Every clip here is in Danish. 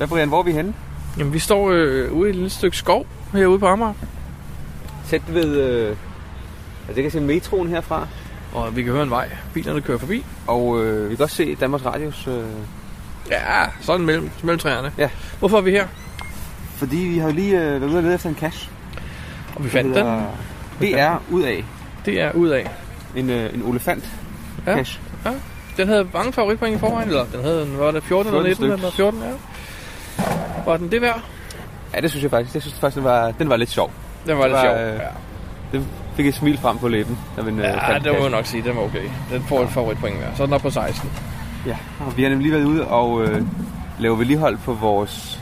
Hvad, Brian, hvor er vi henne? Jamen, vi står øh, ude i et lille stykke skov herude på Amager. Tæt ved... Øh, altså, jeg kan se metroen herfra. Og vi kan høre en vej. Bilerne kører forbi. Og øh, vi kan også se Danmarks Radios... Øh, Ja, sådan mellem, mellem træerne. Ja. Hvorfor er vi her? fordi vi har jo lige øh, været ude og lede efter en cash. Og vi fandt den. Det er ud af Det er ud af. en, øh, en olifant Ja. cash. Den havde mange favoritpoint i forvejen, eller den havde, var det 14 eller 14 19 eller 14, ja. Var den det værd? Ja, det synes jeg faktisk. Jeg synes faktisk, den var, den var lidt sjov. Den var lidt var, sjov. øh, Ja, Den fik et smil frem på læben. Da vi, øh, ja fandt det må jeg nok sige, den var okay. Den får et favoritpoint værd. Så er den op på 16. Ja, og vi har nemlig lige været ude og øh, lave vedligehold på vores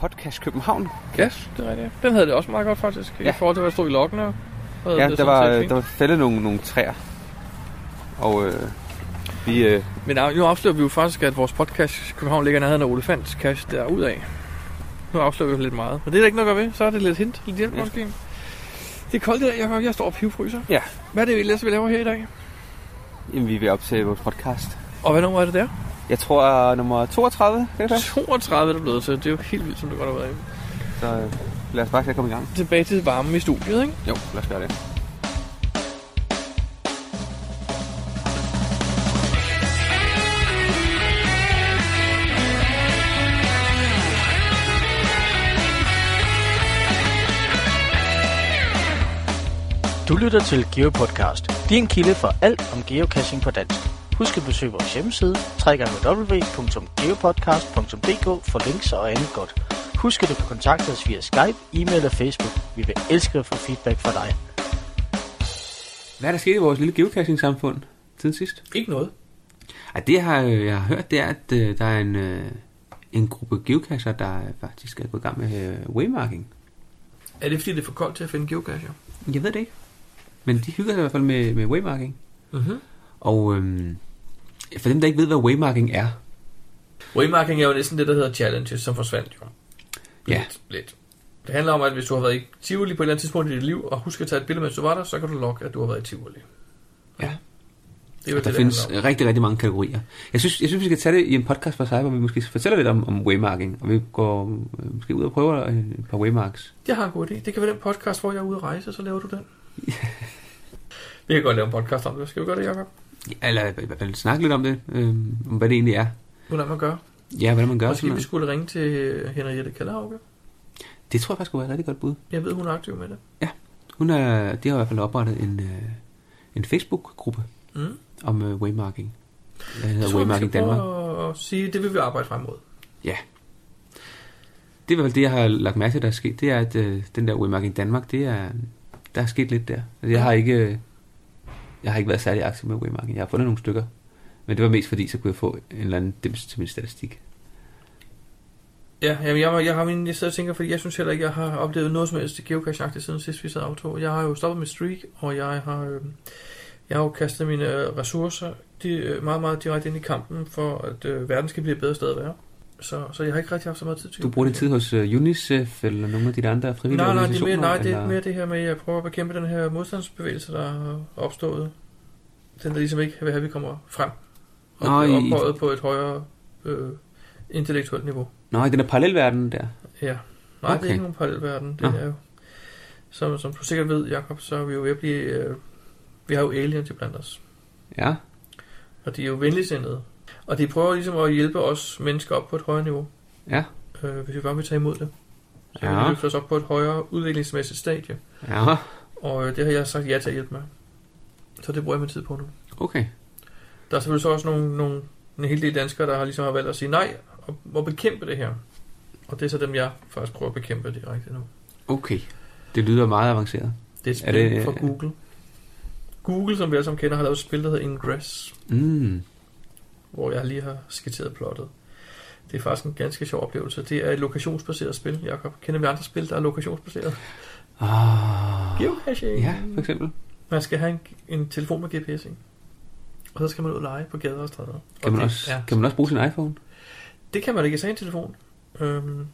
podcast København. Ja, det er rigtigt. Den havde det også meget godt faktisk, i Ja. forhold til hvad der stod i. Havde Ja, det der var, der var fældet nogle, nogle træer. Og øh, vi... Øh, Men øh, nu afslører vi jo faktisk, at vores podcast København ligger nærheden af Olefants Cash derudad. Nu afslører vi lidt meget. Men det er der ikke noget at gøre ved. Så er det lidt hint, lidt hjælp Ja. måske. Det er koldt i dag, jeg, jeg står og pivfryser. Ja. Hvad er det ellers, vi laver her i dag? jamen, vi er ved op til vores podcast. Og hvad nummer er det der? Jeg tror, nummer 32, kan det passe? 32 er det blevet til. Det er jo helt vildt, som det godt har været. Så øh, lad os bare komme i gang. Tilbage til varmen i studiet, ikke? Jo, lad os gøre det. Du lytter til GeoPodcast, din kilde for alt om geocaching på dansk. Husk at besøge vores hjemmeside, www.geopodcast.dk for links og andet godt. Husk at du kan kontakte os via Skype, e-mail og Facebook. Vi vil elske at få feedback fra dig. Hvad er der sket i vores lille geocaching-samfund siden sidst? Ikke noget. Ej, det har jeg, jeg har hørt, det er, at øh, der er en, øh, en gruppe geocacher, der faktisk er gået i gang med øh, waymarking. Er det fordi, det er for koldt til at finde geocacher? Jeg ved det ikke. Men de hygger sig i hvert fald med, med waymarking. Mm-hmm. Og øhm, for dem, der ikke ved, hvad waymarking er, Waymarking er jo næsten det, der hedder challenges, som forsvandt jo. Ja. Lidt, lidt. Det handler om, at hvis du har været i Tivoli på et eller andet tidspunkt i dit liv, og husk at tage et billede, mens du var der, så kan du logge, at du har været i Tivoli. Ja. Det er der det, findes om. rigtig, rigtig mange kategorier. Jeg synes, jeg synes, vi skal tage det i en podcast for sig, hvor vi måske fortæller lidt om, om waymarking, og vi går øh, måske ud og prøver et par waymarks. Jeg har en god idé. Det kan være den podcast, hvor jeg er ude at rejse, så laver du den. vi kan godt lave en podcast om det. Skal vi gøre det, Jacob? Ja, Eller i hvert fald snakke lidt om det, øh, om hvad det egentlig er. Hvordan man gør. Ja, hvordan man gør Måske vi skulle ringe til Henriette Kallerhauke. Det tror jeg faktisk kunne være et rigtig godt bud. Jeg ved, hun er aktiv med det. Hun er, de har i hvert fald oprettet en, øh, en Facebook-gruppe Mm. om øh, waymarking. Der hedder Waymarking Danmark. at sige, det vil vi arbejde frem mod. Det er i hvert fald det, jeg har lagt mærke til, der er sket. Det er, at øh, den der Waymarking Danmark, det er, der er sket lidt der. Jeg har ikke, øh, jeg har ikke været særlig aktiv med Waymarking. Jeg har fundet nogle stykker. Men det var mest fordi, så kunne jeg få en eller anden dims til min statistik. Ja, jamen jeg, jeg har min, jeg sidder og tænker, fordi jeg synes heller ikke, jeg har oplevet noget som helst geocache siden sidst vi sad auto. Jeg har jo stoppet med streak, og jeg har, øh, jeg har jo kastet mine øh, ressourcer de, øh, meget, meget direkte ind i kampen, for at øh, verden skal blive et bedre sted at være. Så, så jeg har ikke rigtig haft så meget tid til Du bruger din tid hos øh, UNICEF eller nogle af de andre frivillige Nej, nej, det er mere, organisationer? nej, det er eller? mere det her med, at jeg prøver at bekæmpe den her modstandsbevægelse, der er opstået. Den, der ligesom ikke vil have, at vi kommer frem. Og Nå, bliver i- ophøjet på et højere øh, intellektuelt niveau. I den der parallelverden der. Ja. Nej, okay. det er ikke nogen parallelverden. Det Nå. er jo, som, som du sikkert ved, Jakob, så er vi jo ved at blive... Øh, vi har jo aliens blandt os. Ja, Og de er jo venligsindede. Og de prøver ligesom at hjælpe os mennesker op på et højere niveau. ja, Øh, hvis vi bare vil tage imod det. Så ja. Vi løfter os op på et højere udviklingsmæssigt stadie. ja. Og øh, det har jeg sagt ja til at hjælpe med. Så det bruger jeg min tid på nu. Okay. Der er selvfølgelig så også nogle, nogle, en hel del danskere, der har ligesom har valgt at sige nej og, og bekæmpe det her. Og det er så dem, jeg faktisk prøver at bekæmpe direkte nu. Okay. Det lyder meget avanceret. Det er et Er spil det- det, fra Google. Google, som vi alle sammen kender, har lavet et spil, der hedder Ingress, Mm. Hvor jeg lige har skitseret plottet. Det er faktisk en ganske sjov oplevelse. Det er et lokationsbaseret spil, Jacob. Kender vi andre spil, der er lokationsbaseret? Ah. Geocaching. Ja, for eksempel. Man skal have en, en telefon med GPS i. Og så skal man ud og lege på gader og stræder. Kan Og man, det, også, Ja, kan man også bruge sin iPhone? det kan man ikke sige en telefon. Øhm,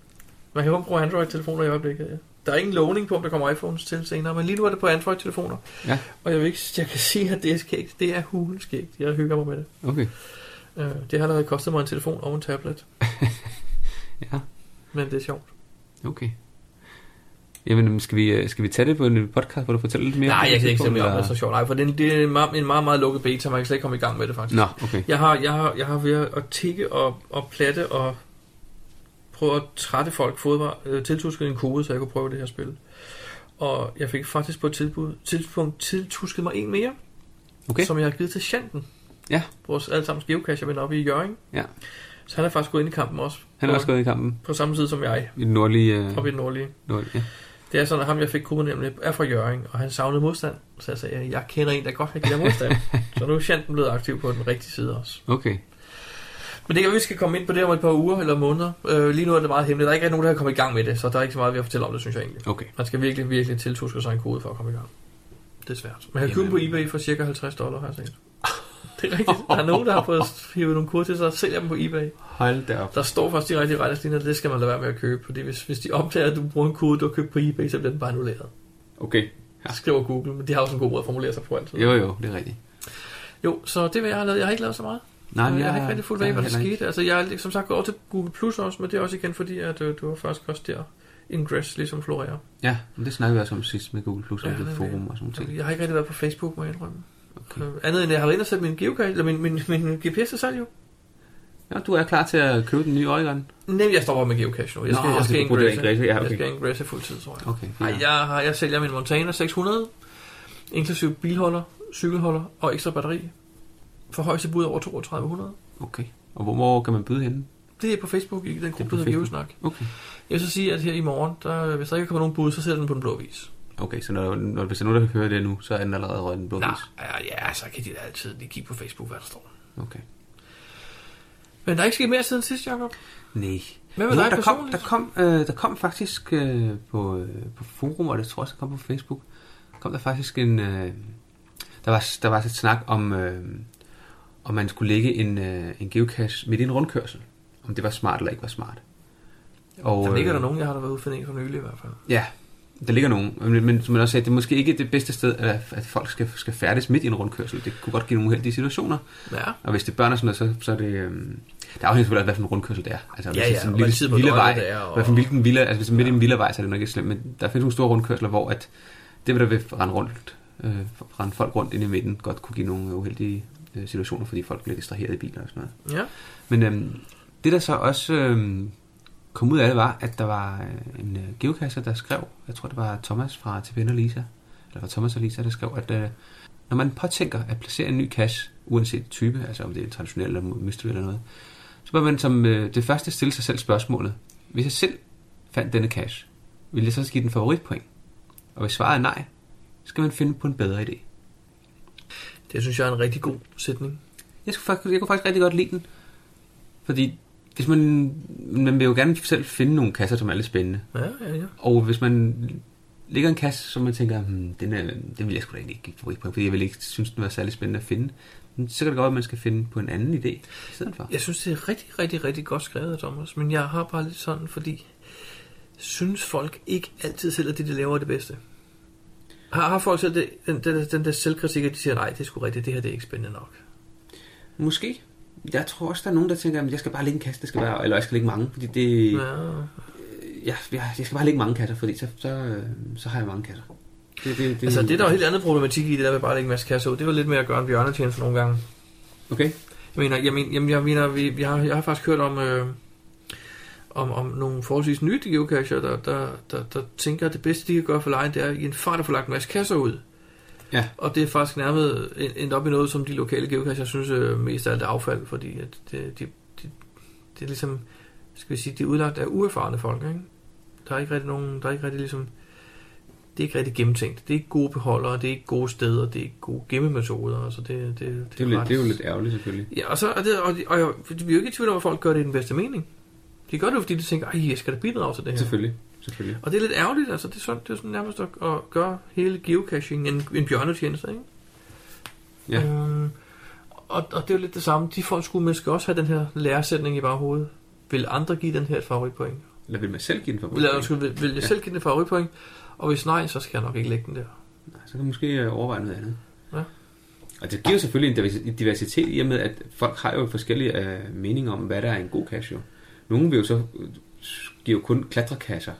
man kan jo bruge Android-telefoner i øjeblikket. Ja. Der er ingen lovning på, om der kommer iPhones til senere, men lige nu er det på Android-telefoner. Ja. Og jeg, vil ikke, jeg kan sige, at det er skægt. Det er huleskægt. Jeg hygger mig med det. Okay. Øh, det har allerede kostet mig en telefon og en tablet. Ja, Men det er sjovt. okay. Jamen, skal vi, øh, skal vi tage det på en podcast, hvor du fortæller lidt mere? Nej, jeg det kan ikke tidspunkt, mere om det, eller? så sjovt. Nej, for det, det er en meget, en meget, meget lukket beta, man kan slet ikke komme i gang med det faktisk. Nå, okay. Jeg har, jeg har, jeg har ved at tikke og, og platte og prøve at trætte folk mig øh, tiltusket en kode, så jeg kunne prøve det her spil. Og jeg fik faktisk på et tilbud, tidspunkt tiltusket mig en mere, Okay. som jeg har givet til Shanten. Ja. Vores allesammens geocacher ven oppe i Jørgen. Ja. Så han er faktisk gået ind i kampen også. Han er også gået i kampen på samme tid som jeg, i den nordlige... Øh, oppe i den nordlige. nordlige ja. Det er sådan, at ham, jeg fik koden nemlig, er fra Jørgen, og han savnede modstand. Så jeg sagde, jeg kender en, der godt kan give modstand. så nu er Shanten blevet aktiv på den rigtige side også. Okay. Men det kan vi skal komme ind på det om et par uger eller måneder. Øh, lige nu er det meget hemmeligt. Der er ikke nogen, der har kommet i gang med det, så der er ikke så meget, vi har fortælle om det, synes jeg egentlig. Okay. Man skal virkelig, virkelig tiltuske sig en kode for at komme i gang. Det er svært. Man kan købe på eBay for cirka 50 dollar, har jeg set. Det er rigtigt. Der er nogen, der har fået hivet nogle sig og sælger dem på eBay. Hold da op. Der står faktisk de rigtige retningslinjer, det skal man lade være med at købe. Fordi hvis, hvis de opdager, at du bruger en kode, du har købt på eBay, så bliver den bare annulleret. Okay. Ja. skriver Google, men de har også en god måde at formulere sig på altid. Jo, jo, det er rigtigt. jo, så det vil jeg have lavet. Jeg har ikke lavet så meget. Nej, jeg, jeg har ikke rigtig fuldt af, hvad der skete. Altså, jeg er som sagt gået over til Google Plus også, men det er også igen fordi, at øh, du var faktisk også der, Ingress ligesom florerer. Ja, men det snakkede vi også om sidst med Google Plus, Ja, det forum og sådan noget. Jeg har ikke rigtig været på Facebook, må jeg indrømme. Okay. Andet end, jeg har været inde og sætte min, geocache, eller min, min, min GPS til salg jo. Ja, du er klar til at købe den nye Oregon? Nej, jeg stopper med geocache nu. Jeg skal, Nå, jeg skal bruger det ingresse. Ja, Jeg okay. skal ingresse fuldtid, tror jeg. Okay, Ej, jeg, har, jeg sælger min Montana 600, inklusive bilholder, cykelholder og ekstra batteri. For højeste bud over 3200. Okay. Og hvor, hvor kan man byde henne? Det er på Facebook i den gruppe, der hedder. Geosnak. Okay. Jeg vil så sige, at her i morgen, der, hvis der ikke kommer nogen bud, så sætter den på den blå vis. Okay, så når, når, hvis der er nogen, der kan høre det nu, så er den allerede røget den blå Nej, ja, så kan de da altid lige kigge på Facebook, hvad der står. Okay. Men der er ikke sket mere siden sidst, Jacob. Nej. Hvad med Jo, dig der, kom, personligt? der, kom, øh, der kom faktisk øh, på, øh, på forum, og det tror jeg også, der kom på Facebook, kom der faktisk en... Øh, der var, der var et snak om, øh, om man skulle lægge en, øh, en geocache midt i en rundkørsel. Om det var smart eller ikke var smart. Og, Der ligger øh, der nogen, jeg har da været ude for en for nylig i hvert fald. Ja, der ligger nogen. Men, men som man også sagde, det er måske ikke det bedste sted, at, at folk skal, skal færdes midt i en rundkørsel. Det kunne godt give nogle uheldige situationer. Ja, Og hvis det er børn og sådan noget, så, så er det... Øhm, det afhænger selvfølgelig af, hvad for en rundkørsel det er. Altså, hvis Ja, det ja, er sådan og en lille døgnet vej, det er, og- hvad for en hvilken villa, altså hvis det er midt i en villavej, så er det nok ikke slemt, men der findes nogle store rundkørsler, hvor at det der vil rende, rundt, øh, rende folk rundt ind i midten, godt kunne give nogle uheldige øh, situationer, fordi folk bliver distraheret i biler og sådan noget. ja. Men øhm, det der så også øhm, kom ud af det var, at der var øh, en øh, geocacher, der skrev, jeg tror det var Thomas fra TPN og Lisa, eller var Thomas og Lisa, der skrev, at øh, når man påtænker at placere en ny cache, uanset type, altså om det er traditionel eller mystery eller noget, så bør man som øh, det første stille sig selv spørgsmålet, hvis jeg selv fandt denne cache, vil jeg så give den favoritpoint? Og hvis svaret er nej, skal man finde på en bedre idé. Det synes jeg er en rigtig god sætning. Jeg, skulle faktisk, jeg kunne faktisk rigtig godt lide den. Fordi hvis man, man vil jo gerne selv finde nogle kasser, som er lidt spændende. Ja, ja, ja. Og hvis man ligger en kasse, som man tænker, hmm, den, er, den vil jeg sgu da ikke give favorit på, fordi jeg vil ikke synes, den var særlig spændende at finde. Men så kan det godt være, at man skal finde på en anden idé i stedet for. Jeg synes, det er rigtig, rigtig, rigtig godt skrevet, Thomas. Men jeg har bare lidt sådan, fordi synes folk ikke altid selv, at det, de laver, er det bedste. Har, har folk selv det, den, den, den der selvkritik, at de siger, nej, det er sgu rigtigt, det her det er ikke spændende nok. Måske. Jeg tror også, der er nogen, der tænker, at jeg skal bare lægge en kasse, det skal være, eller jeg skal lægge mange, fordi det, Ja. ja, jeg, jeg skal bare lægge mange kasser, fordi så, så, øh, så har jeg mange kasser. Det, det, det, Altså, det er der jo helt andet problematik i det der med bare at lægge en masse kasser ud. Det var lidt mere at gøre en bjørnetjeneste nogle gange. Okay. Jeg mener, jeg mener, jamen, jeg, mener vi, vi har, jeg har faktisk hørt om, øh, om, om nogle forholdsvis nye geocacher, der, der, der, der tænker, at det bedste, de kan gøre for lejen, det er i en fart at få lagt en masse kasser ud. Ja. Og det er faktisk nærmest endt op i noget, som de lokale geocacher synes øh, mest af alt er affald, fordi at det, de, de, det er ligesom, skal vi sige, det er udlagt af uerfarne folk, ikke? Der er ikke rigtig nogen, der er ikke rigtig ligesom, det er ikke rigtig gennemtænkt. Det er ikke gode beholdere, det er ikke gode steder, det er ikke gode gemmemetoder, altså det, det, det, Det er, jo lidt, ret- det er jo lidt ærgerligt selvfølgelig. Ja, og så er det, og, og, og vi er jo ikke i tvivl om, at folk gør det i den bedste mening. De gør det jo, fordi de tænker, ej, jeg skal da bidrage til det her. Selvfølgelig. Selvfølgelig. Og det er lidt ærgerligt, altså det er sådan, det er sådan nærmest at, at gøre hele geocaching en, en bjørnetjeneste, ikke? Ja. Øhm, og, og det er jo lidt det samme. De folk skulle måske også have den her læresætning i baghovedet. Vil andre give den her et favoritpoint? Eller vil man selv give den for Vil, jeg, vil, vil jeg selv give den et favoritpoint? Og hvis nej, så skal jeg nok ikke lægge den der. Nej, så kan man måske øh, overveje noget andet. Ja. Og det giver selvfølgelig en diversitet i og med, at folk har jo forskellige øh, meninger om, hvad der er en god cash jo. Nogle vil jo så øh, give jo kun klatrekasser.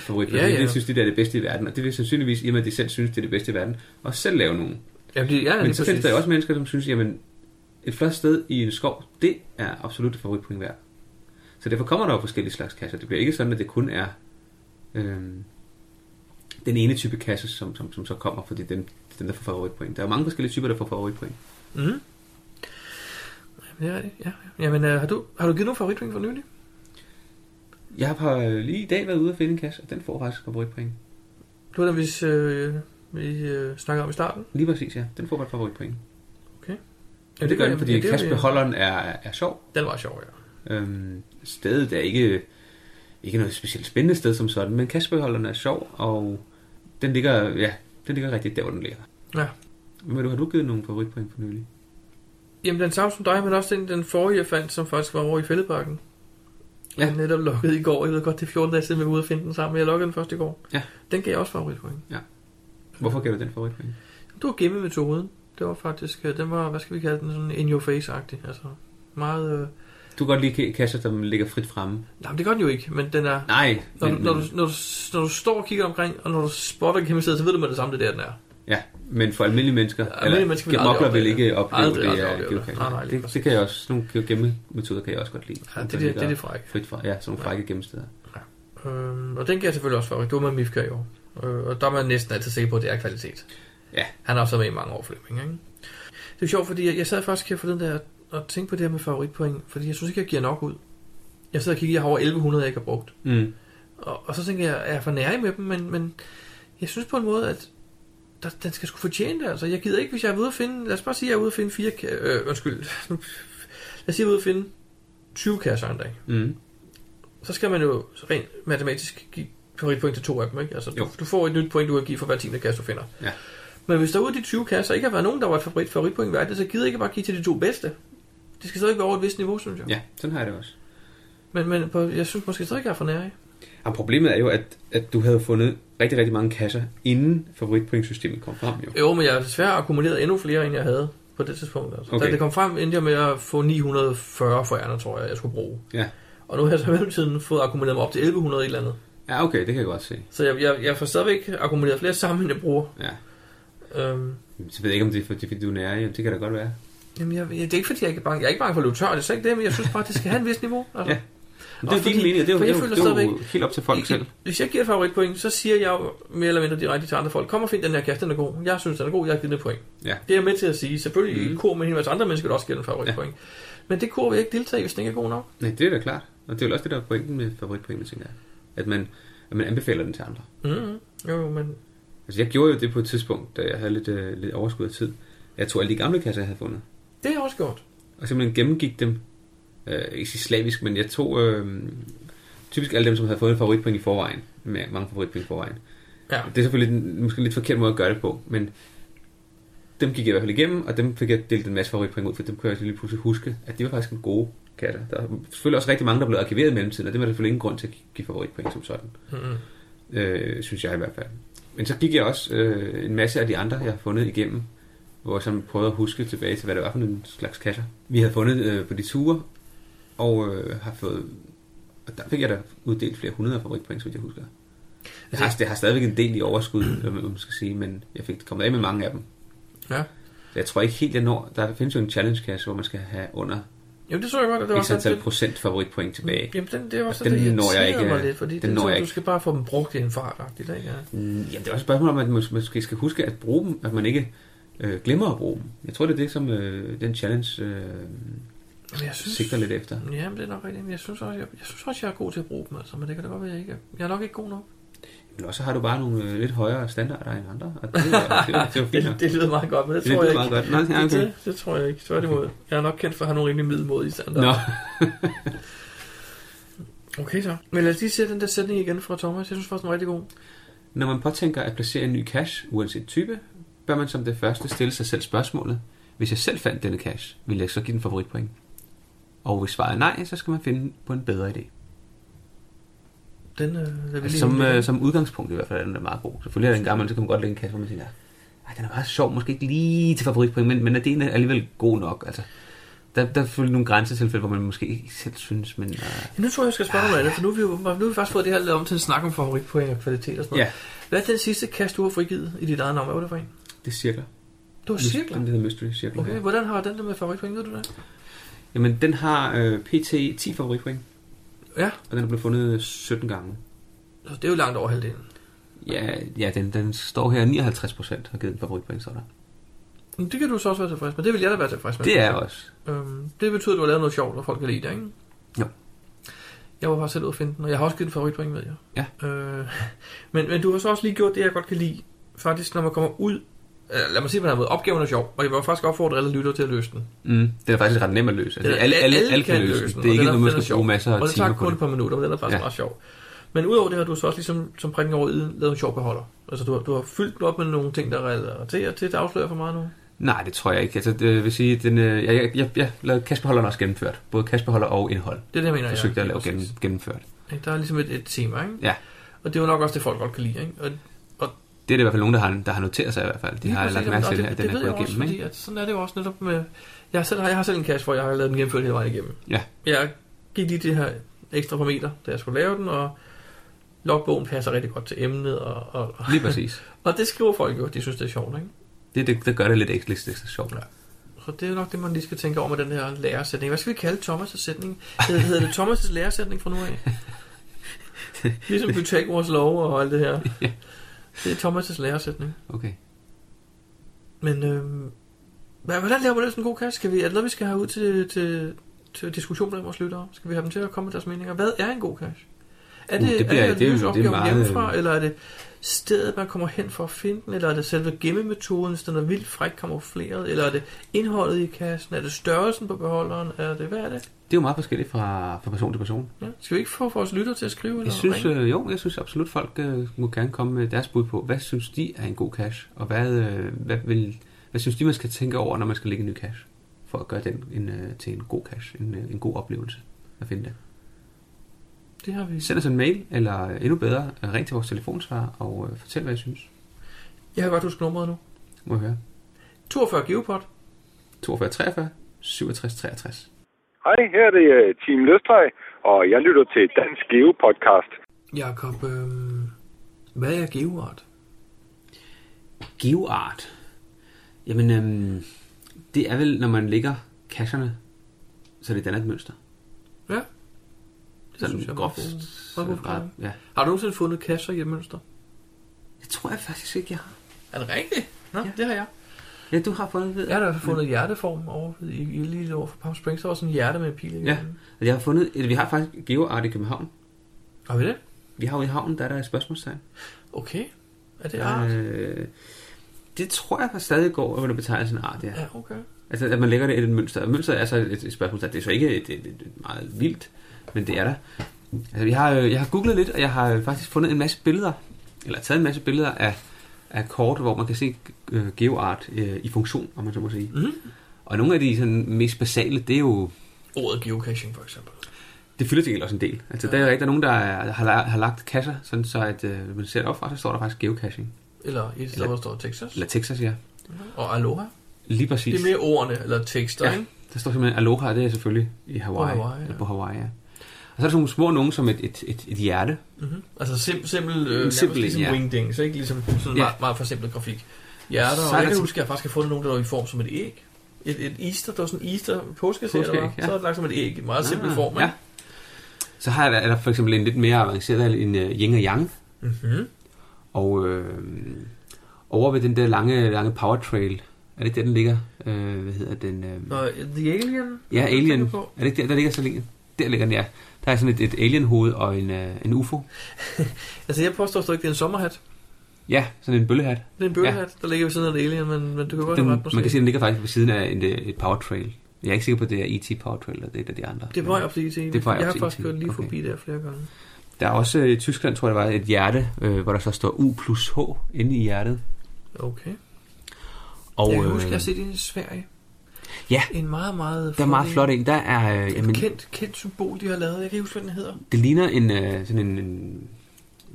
Favoritpoint. Ja, Ja, ja. Det synes de, der er det bedste i verden. Og det vil sandsynligvis, i og med at de selv synes, det er det bedste i verden, og selv lave nogen. Ja, det, ja, Men så findes der jo også mennesker, som synes, jamen, et flot sted i en skov, det er absolut et favoritpoint værd. Så derfor kommer der jo forskellige slags kasser. Det bliver ikke sådan, at det kun er øhm, den ene type kasse, som, som, som så kommer, fordi den, den der får favoritpoint. Der er jo mange forskellige typer, der får favoritpoint. Mm. Jamen, det er rigtigt, ja. Jamen, øh, har, du, har du givet nogle favoritpoint for nylig? Jeg har øh, lige i dag været ude og finde en kasse, og den får faktisk favoritpoint. Det var den, hvis øh, vi øh, snakkede om i starten. Lige præcis, ja. Den får et favoritpoint. Ja, Ja, det gør den, fordi det er kassebeholderen er, er sjov. Den var sjov, ja. Øhm, stedet er ikke, ikke noget specielt spændende sted som sådan, men kassebeholderen er sjov, og den ligger, ja, den ligger rigtig der, hvor den ligger. Ja. Men du, har du givet nogle favoritpoint for nylig? Jamen, den samme som dig, men også den, den forrige, jeg fandt, som faktisk var over i fældeparken. Ja. Jeg netop lukket i går. Jeg ved godt, det er 14 dage siden, vi var ude og finde den sammen, men jeg lukkede den først i går. Ja. Den gav jeg også favoritpoint. Hvorfor gav du den favoritpoint? Det var gemmemetoden. Det var faktisk, øh, den var, hvad skal vi kalde den, sådan in your face-agtig. Altså, meget... Øh... Du kan godt lide kasser, der ligger frit fremme. Nej, men det gør den jo ikke, men den er... Nej, Når, men, du, når, du, når, du, når du står og kigger omkring, og når du spotter gemmestedet, så ved du med det samme, det er der, den er. Ja, men for almindelige mennesker, Almindelige mennesker aldrig gemokler vil ikke det. opleve Aldrig, det, aldrig det. geocache. Nej, det, det, kan jeg også, nogle gemmemetoder kan jeg også godt lide. Ja, det, er det, det er det frække. Frit fra, ja, sådan nogle frække gemmesteder. Øhm, og den gav jeg selvfølgelig også favorit. Det var med Mifka i år. Øh, og der er man næsten altid sikker på, at det er kvalitet. Ja. Han har også været med i mange år, Flemming, ikke? Det er sjovt, fordi jeg, jeg sad faktisk her for den der og tænkte på det her med favoritpoint, fordi jeg synes ikke, jeg giver nok ud. Jeg sidder og kigger, jeg har over 1100, jeg ikke har brugt. Mm. Og, og så tænker jeg, er jeg for nærig med dem, men, men jeg synes på en måde, at der, den skal sgu fortjene det. Altså, jeg gider ikke, hvis jeg er ude at finde, lad os bare sige, at jeg er ude at finde fire, øh, undskyld, lad os sige, at jeg er ude at finde 20 kasser en dag. Mm. Så skal man jo rent matematisk give favoritpoint til to af dem, ikke? Altså, du, Jo. du får et nyt point, du kan give for hver tiende kasse, du finder. Ja. Men hvis der ud af de 20 kasser ikke har været nogen, der var et favorit, favoritpoint værd, så gider jeg ikke bare give til de to bedste. Det skal stadig være over et vist niveau, synes jeg. Ja, sådan har jeg det også. Men, men på, jeg synes måske stadig, jeg er for nær. Og problemet er jo, at, at du havde fundet rigtig, rigtig mange kasser, inden favoritpointsystemet kom frem. Jo. Jo, men jeg har desværre akkumuleret endnu flere, end jeg havde på det tidspunkt. Altså. Okay. Da det kom frem, endte jeg med at få 940 for ærner, tror jeg, jeg skulle bruge. Ja. Og nu har jeg så i mellemtiden fået akkumuleret mig op til 1100 et eller andet. Ja, okay, det kan jeg godt se. Så jeg, jeg, jeg får stadigvæk akkumuleret flere sammen, end jeg bruger. Ja. Øhm, Så ved jeg ikke, om det er fordi, fordi du er nære. Jamen, det kan da godt være. Jamen, jeg, jeg, det er ikke fordi, jeg ikke er bange. Jeg er ikke bange for at løbe tør, det er slet ikke det, men jeg synes bare, det skal have en vis niveau. Altså. Ja. Men det er din fordi- mening, det er jo, jeg det er det er jo helt op til folk selv. Hvis jeg giver favoritpoint, så siger jeg jo mere eller mindre direkte til andre folk, kom og find den her kasse, den er god. Jeg synes, den er god, jeg har givet den et point. Ja. Det er jeg med til at sige. Selvfølgelig mm. kor med en masse andre mennesker, der også giver den favoritpoint. Ja. Men det kor vil jeg ikke deltage i, hvis den ikke er god nok. Nej, det er da klart. Og det er jo også det, der er pointen med favoritpointet, tænker jeg. At man, at man anbefaler den til andre. Mm-hmm. Jo, men Altså, jeg gjorde jo det på et tidspunkt, da jeg havde lidt, øh, lidt overskud af tid. Jeg tog alle de gamle kasser, jeg havde fundet. det har jeg også gjort. Og simpelthen gennemgik dem. Øh, ikke slavisk, men jeg tog øh, typisk alle dem, som havde fået en favoritpoint i forvejen. Med mange favoritpoint i forvejen. Ja. Det er selvfølgelig måske en lidt forkert måde at gøre det på, men dem gik jeg i hvert fald igennem, og dem fik jeg delt en masse favoritpoint ud, for dem kunne jeg lige pludselig huske, at de var faktisk en gode katter. Der er selvfølgelig også rigtig mange, der blev arkiveret i mellemtiden, og det var der selvfølgelig ingen grund til at give favoritpoint som sådan, Mm-hmm. øh, synes jeg i hvert fald. Men så gik jeg også øh, en masse af de andre, jeg har fundet igennem, hvor jeg sådan prøvede at huske tilbage til, hvad det var for en slags kasser. Vi havde fundet øh, på de ture, og øh, har fået, og der fik jeg da uddelt flere hundrede favoritpoint, så jeg husker. Jeg har, det har stadigvæk en del i overskud, man skal sige, men jeg fik kommet af med mange af dem. Ja. Så jeg tror ikke helt, jeg når. Der findes jo en challenge-kasse, hvor man skal have under Jamen, det så jeg godt, at det var x antal det, procent favoritpoint tilbage. Jamen, den, det var så Den det, når jeg ikke- mig lidt, fordi den den når jeg du ikke. skal bare få dem brugt i en fart, ikke? Ja. Mm, Jamen, det er også et spørgsmål om, at man måske skal huske at bruge dem, at man ikke øh, glemmer at bruge dem. Jeg tror, det er det, som øh, den challenge øh, Men jeg synes, sigter lidt efter. Ja, men det er nok rigtigt. Jeg synes også, jeg, jeg synes også, jeg er god til at bruge dem, altså. Men det kan da godt være, jeg ikke er. Jeg er nok ikke god nok. Men også har du bare nogle øh, lidt højere standarder end andre. Og det, er- det, er- det, er jo fint. nok. Det, det lyder meget godt, men det, Det tror jeg ikke. godt. Nå, ja, det, okay. det, det, tror jeg ikke. Tværtimod. Jeg er nok kendt for at have nogle rimelig middelmodige standarder. Nå, Okay så. Men lad os lige se den der sætning igen fra Thomas. Jeg synes faktisk, den er rigtig god. Når man påtænker at placere en ny cache, uanset type, bør man som det første stille sig selv spørgsmålet, hvis jeg selv fandt denne cache, vil jeg så give den favoritpoint? Og hvis svaret er nej, så skal man finde på en bedre idé. Den, øh, der vil Altså, som, øh, som udgangspunkt i hvert fald er den der meget god. Selvfølgelig er den gammel, så kan man godt lægge en kasse, hvor man tænker, ej, den er meget sjov, måske ikke lige til favoritpoint, men, men er den alligevel god nok? Altså, Der, der er selvfølgelig nogle grænsetilfælde, hvor man måske ikke selv synes, men... Uh, Ja, nu tror jeg, jeg skal spørge dig andet, for nu har vi, jo, nu har vi faktisk fået det her lavet om til en snak om favoritpoint og kvalitet og sådan noget. ja, Hvad er den sidste kast, du har frigivet i dit eget navn? Hvad var det for en? det er cirkler. Du har cirkler. Den hedder Mystery Circle. Okay, hvordan har den der med favoritpoint, ved du det? Jamen, den har øh, PT 10 favoritpoint, Ja, og den er blevet fundet 17 gange. så det er jo langt over halvdelen. Ja, ja den, den står her 59 procent har givet en favoritpoint, så der. Men det kan du så også være tilfreds med. Det vil jeg da være tilfreds med. Det er jeg også. Øhm, det betyder, at du har lavet noget sjovt, og folk kan lide det, ikke? Jo. Jeg var bare selv ude at finde den, og jeg har også givet en favoritpoint med, Ja. Øh, men, men du har så også lige gjort det, jeg godt kan lide. Faktisk, når man kommer ud... Øh, lad mig sige på den måde. Opgaven er sjov, og jeg vil faktisk opfordre alle lytter til at løse den. Mm, den er faktisk ret nem at løse. Altså, alle, alle, alle alle kan kan løse den. Det er ikke noget, man skal bruge masser af Og det timer tager på kun det. et par minutter, men den er faktisk Ja. meget sjov. Men udover det har du så også ligesom som prikken over iden lavet en sjov beholder. Altså du har, du har fyldt den op med nogle ting, der relaterer til, det afslører for meget nu. Nej, det tror jeg ikke. Altså, det vil sige, den, øh, jeg, jeg, jeg, jeg lavede kastbeholderen også gennemført. Både kastbeholder og indhold. Det er det, jeg mener. Forsøgte jeg at lave gennem, gennemført. Der er ligesom et, et tema, ikke? Ja. Og det er jo nok også det, folk godt kan lide, ikke? Og Det er det i hvert fald nogen, der har, der har noteret sig i hvert fald. De Lige har præcis, lagt mærke til, det, at det den er ved jeg gået også, igennem. fordi Ikke? at sådan er det jo også netop med... Jeg har selv, jeg har selv en cache, hvor jeg har lavet den gennemført hele vejen igennem. Ja. Jeg gik lige det her ekstra par meter, da jeg skulle lave den, og logbogen passer rigtig godt til emnet, og, og, Lige præcis. og det skriver folk jo, de synes, det er sjovt, ikke? Det, det, det gør det lidt ekstra, ekstra sjovt. Ja. Så det er nok det, man lige skal tænke over med den her læresætning. Hvad skal vi kalde Thomas' sætning? Hedder, hedder det Thomas' læresætning fra nu af? ligesom Pythagoras lov og alt det her. Ja. Det er Thomas' læresætning. Okay. Men hvad- hvordan laver det sådan en god kasse? Skal vi, er det noget, vi skal have ud til, til, til diskussion blandt vores lyttere? Skal vi have dem til at komme med deres meninger? Hvad er en god cache? Er Uh, det, det bliver- er det, det jo- det, er meget- hjemmefra, eller er det stedet, man kommer hen for at finde den, eller er det selve gemmemetoden, hvis den er vildt fræk kamufleret, eller er det indholdet i kassen, er det størrelsen på beholderen, er det, hvad er det? Det er jo meget forskelligt fra, fra person til person. Ja. Skal vi ikke få vores lyttere til at skrive? Eller Jeg synes, øh, jo, jeg synes absolut, folk øh, må gerne komme med deres bud på, hvad synes de er en god cache, og hvad, øh, hvad, vil, hvad synes de, man skal tænke over, når man skal lægge en ny cache, for at gøre den en, øh, til en god cache, en, øh, en god oplevelse at finde det. Det har vi. Send os en mail, eller øh, endnu bedre, øh, ring til vores telefonsvar og øh, fortæl, hvad I synes. Jeg har godt huske nummeret nu. Må jeg høre. 42 Geopod. 42 43 67 63. Hej, her er det øh, Team Løstrej, og jeg lytter til Dansk Geo Podcast. Jakob, øhm, hvad er geoart? Geoart. Jamen, øhm, det er vel, når man lægger cacherne, så det danner et mønster. Ja. Det Sådan synes jeg er groft. forklaring. ja. Har du nogensinde fundet kasser i et mønster? Det tror jeg faktisk ikke, jeg har. Er det rigtigt? Nå, Ja. ja. det har jeg. Ja, du har fundet ved. Jeg har da fundet hjerteform over i, i lige over for Palm Springs. Der var sådan en hjerte med pil i. Ja. Jeg har fundet, eller vi har faktisk GeoArt i København. Har vi det? Vi har jo i havnen, der er der et spørgsmålstegn. Okay. Er det art? Øh, det tror jeg faktisk stadig går under betegnelsen art, ja. Ja, okay. Altså, at man lægger det i et mønster. Mønsteret er så et, et spørgsmålstegn. Det er så ikke et, et, et meget vildt, men det er der. Altså, vi har, øh, jeg har googlet lidt, og jeg har øh, faktisk fundet en masse billeder, eller taget en masse billeder af, af kort, hvor man kan se øh, GeoArt øh, i funktion, om man så må sige. Mm-hmm. Og nogle af de sådan, mest basale, det er jo Ordet geocaching, for eksempel. Det fylder til også en del. Altså, Ja. der, er, er nogen, der er, har, har lagt kasser, sådan så at øh, man ser det opfra, så står der faktisk geocaching. Eller i et sted, Eller- hvor der står Texas. Eller Texas, ja. Og Aloha. Lige præcis. Det er mere ordene, eller tekster, Ja. ikke? Der står simpelthen Aloha, det er selvfølgelig i Hawaii. På Hawaii, ja. Eller på Hawaii, ja. Så er der sådan nogle små nogen som et, et, et, et hjerte. Mm-hmm. Altså sim, simpel, øh, simpel en, ligesom ja. wingdings, ikke? Ligesom sådan Ja. meget, meget forsimplet grafik. Hjerter, Så og jeg kan huske, at jeg faktisk har fundet nogen, der var i form som et æg. Et, et Easter, der var sådan en Easter påskeserie, var. ja. Så er det lagt som et æg i meget simpel form, Ah, Ja. Så har jeg, er der for eksempel en lidt mere avanceret, en uh, yin og yang. Mm-hmm. Og øh, over ved den der lange, lange power trail, er det ikke der, den ligger? Øh, hvad hedder den? Øh, Og The Alien? ja, Alien. Er det ikke der, der ligger så længe? Der ligger den, ja. Der er sådan et, et alien-hoved og en, øh, en UFO. Altså, jeg påstår stadig, det er en sommerhat. Ja, sådan en bøllehat. Det er en bøllehat, der ligger ved siden af The Alien, men, men du kan godt Den, have ret, måske. man kan sige, at den ligger faktisk ved siden af en, øh, et power trail. Jeg er ikke sikker på, at det er E.T. Power Trail, eller det er et de andre. Det er på vej op til IT. Det er på vej op jeg har faktisk kørt lige okay. forbi der flere gange. Der er også øh, i Tyskland, tror jeg, der var et hjerte, øh, hvor der så står U plus H inde i hjertet. Okay. Og jeg kan øh, huske, at jeg har set det i Sverige. Ja. En meget, meget der er meget flot en. Der er, øh, Et jamen, kendt, kendt symbol, de har lavet. Jeg kan ikke huske, hvad den hedder. det ligner en, øh, sådan en, en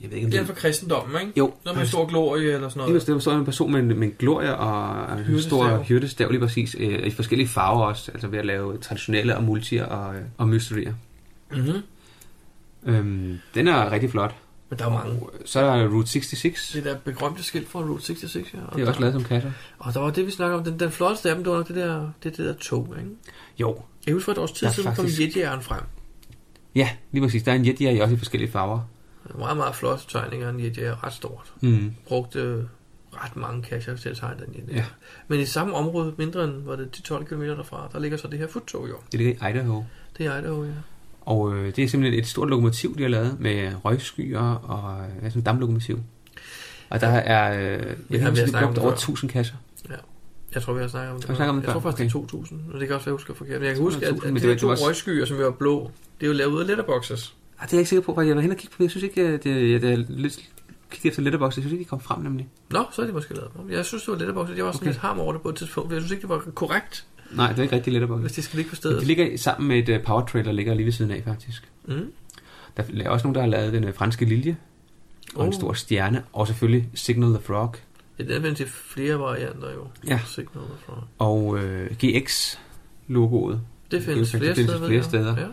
jeg ved ikke, om Det er for kristendommen, ikke? Jo, Noget med stor glorie eller sådan Det noget. var der står en person med en, med en glorie og en stor hyrdestav, lige præcis, øh, i forskellige farver også, altså ved at lave traditionelle og multier og, øh, og mysterier. Mm-hmm. Øhm, den er rigtig flot. Men der er mange. Så er der Route 66. Det der berømte skilt fra Route 66, ja. Og Det er også der, lavet som kasser. Og der var det, vi snakker om. Den, den flotteste af dem, det var nok det der, det, det der tog, ikke? Jo. Jeg husker for et års tid siden, kom faktisk- jetjægeren frem. Ja, lige præcis. Der er en Yeti også i forskellige farver. Meget, meget flot tegning af en jetjæger. Ret stort. Mm. Brugte ret mange kasser til at tegne den jetjæger. Ja. Men i samme område, mindre end var det 10-12 km derfra, der ligger så det her futtog jo. Det ligger i Idaho. Det er Idaho, ja. Og øh, det er simpelthen et stort lokomotiv, de har lavet med røgskyer og øh, ja, sådan et damplokomotiv. Og der er, øh, jeg har om brugt det over før. 1000 kasser. Jeg tror, vi har snakket om det. Har snakket om det jeg tror faktisk, det er Okay. 2000, og det kan også være, jeg husker forkert. Men jeg kan huske, at, 2000, at de det to det også- røgskyer, som var blå, det er jo lavet ud af letterboxes. Ah, det er jeg ikke sikker på, hvad jeg var hen og kigge på. Jeg synes ikke, at det, jeg, det er lidt kigge efter letterbox. Jeg synes ikke, de kom frem nemlig. Nå, så er de måske lavet. Jeg synes, det var letterboxes. Jeg var sådan Okay. lidt harm over det på et tidspunkt, for jeg synes ikke, det var korrekt, Nej, det er ikke rigtig letterbox. hvis de skal ligge på stedet. de ligger sammen med et uh, power trailer, ligger lige ved siden af faktisk. Mm. Der er også nogen, der har lavet den uh, franske lilje, og en Oh. stor stjerne, og selvfølgelig Signal the Frog. Ja, den er til flere varianter jo. Ja. Signal fra. Og uh, GX-logoet, Det findes Det flere findes steder. flere steder. Ja.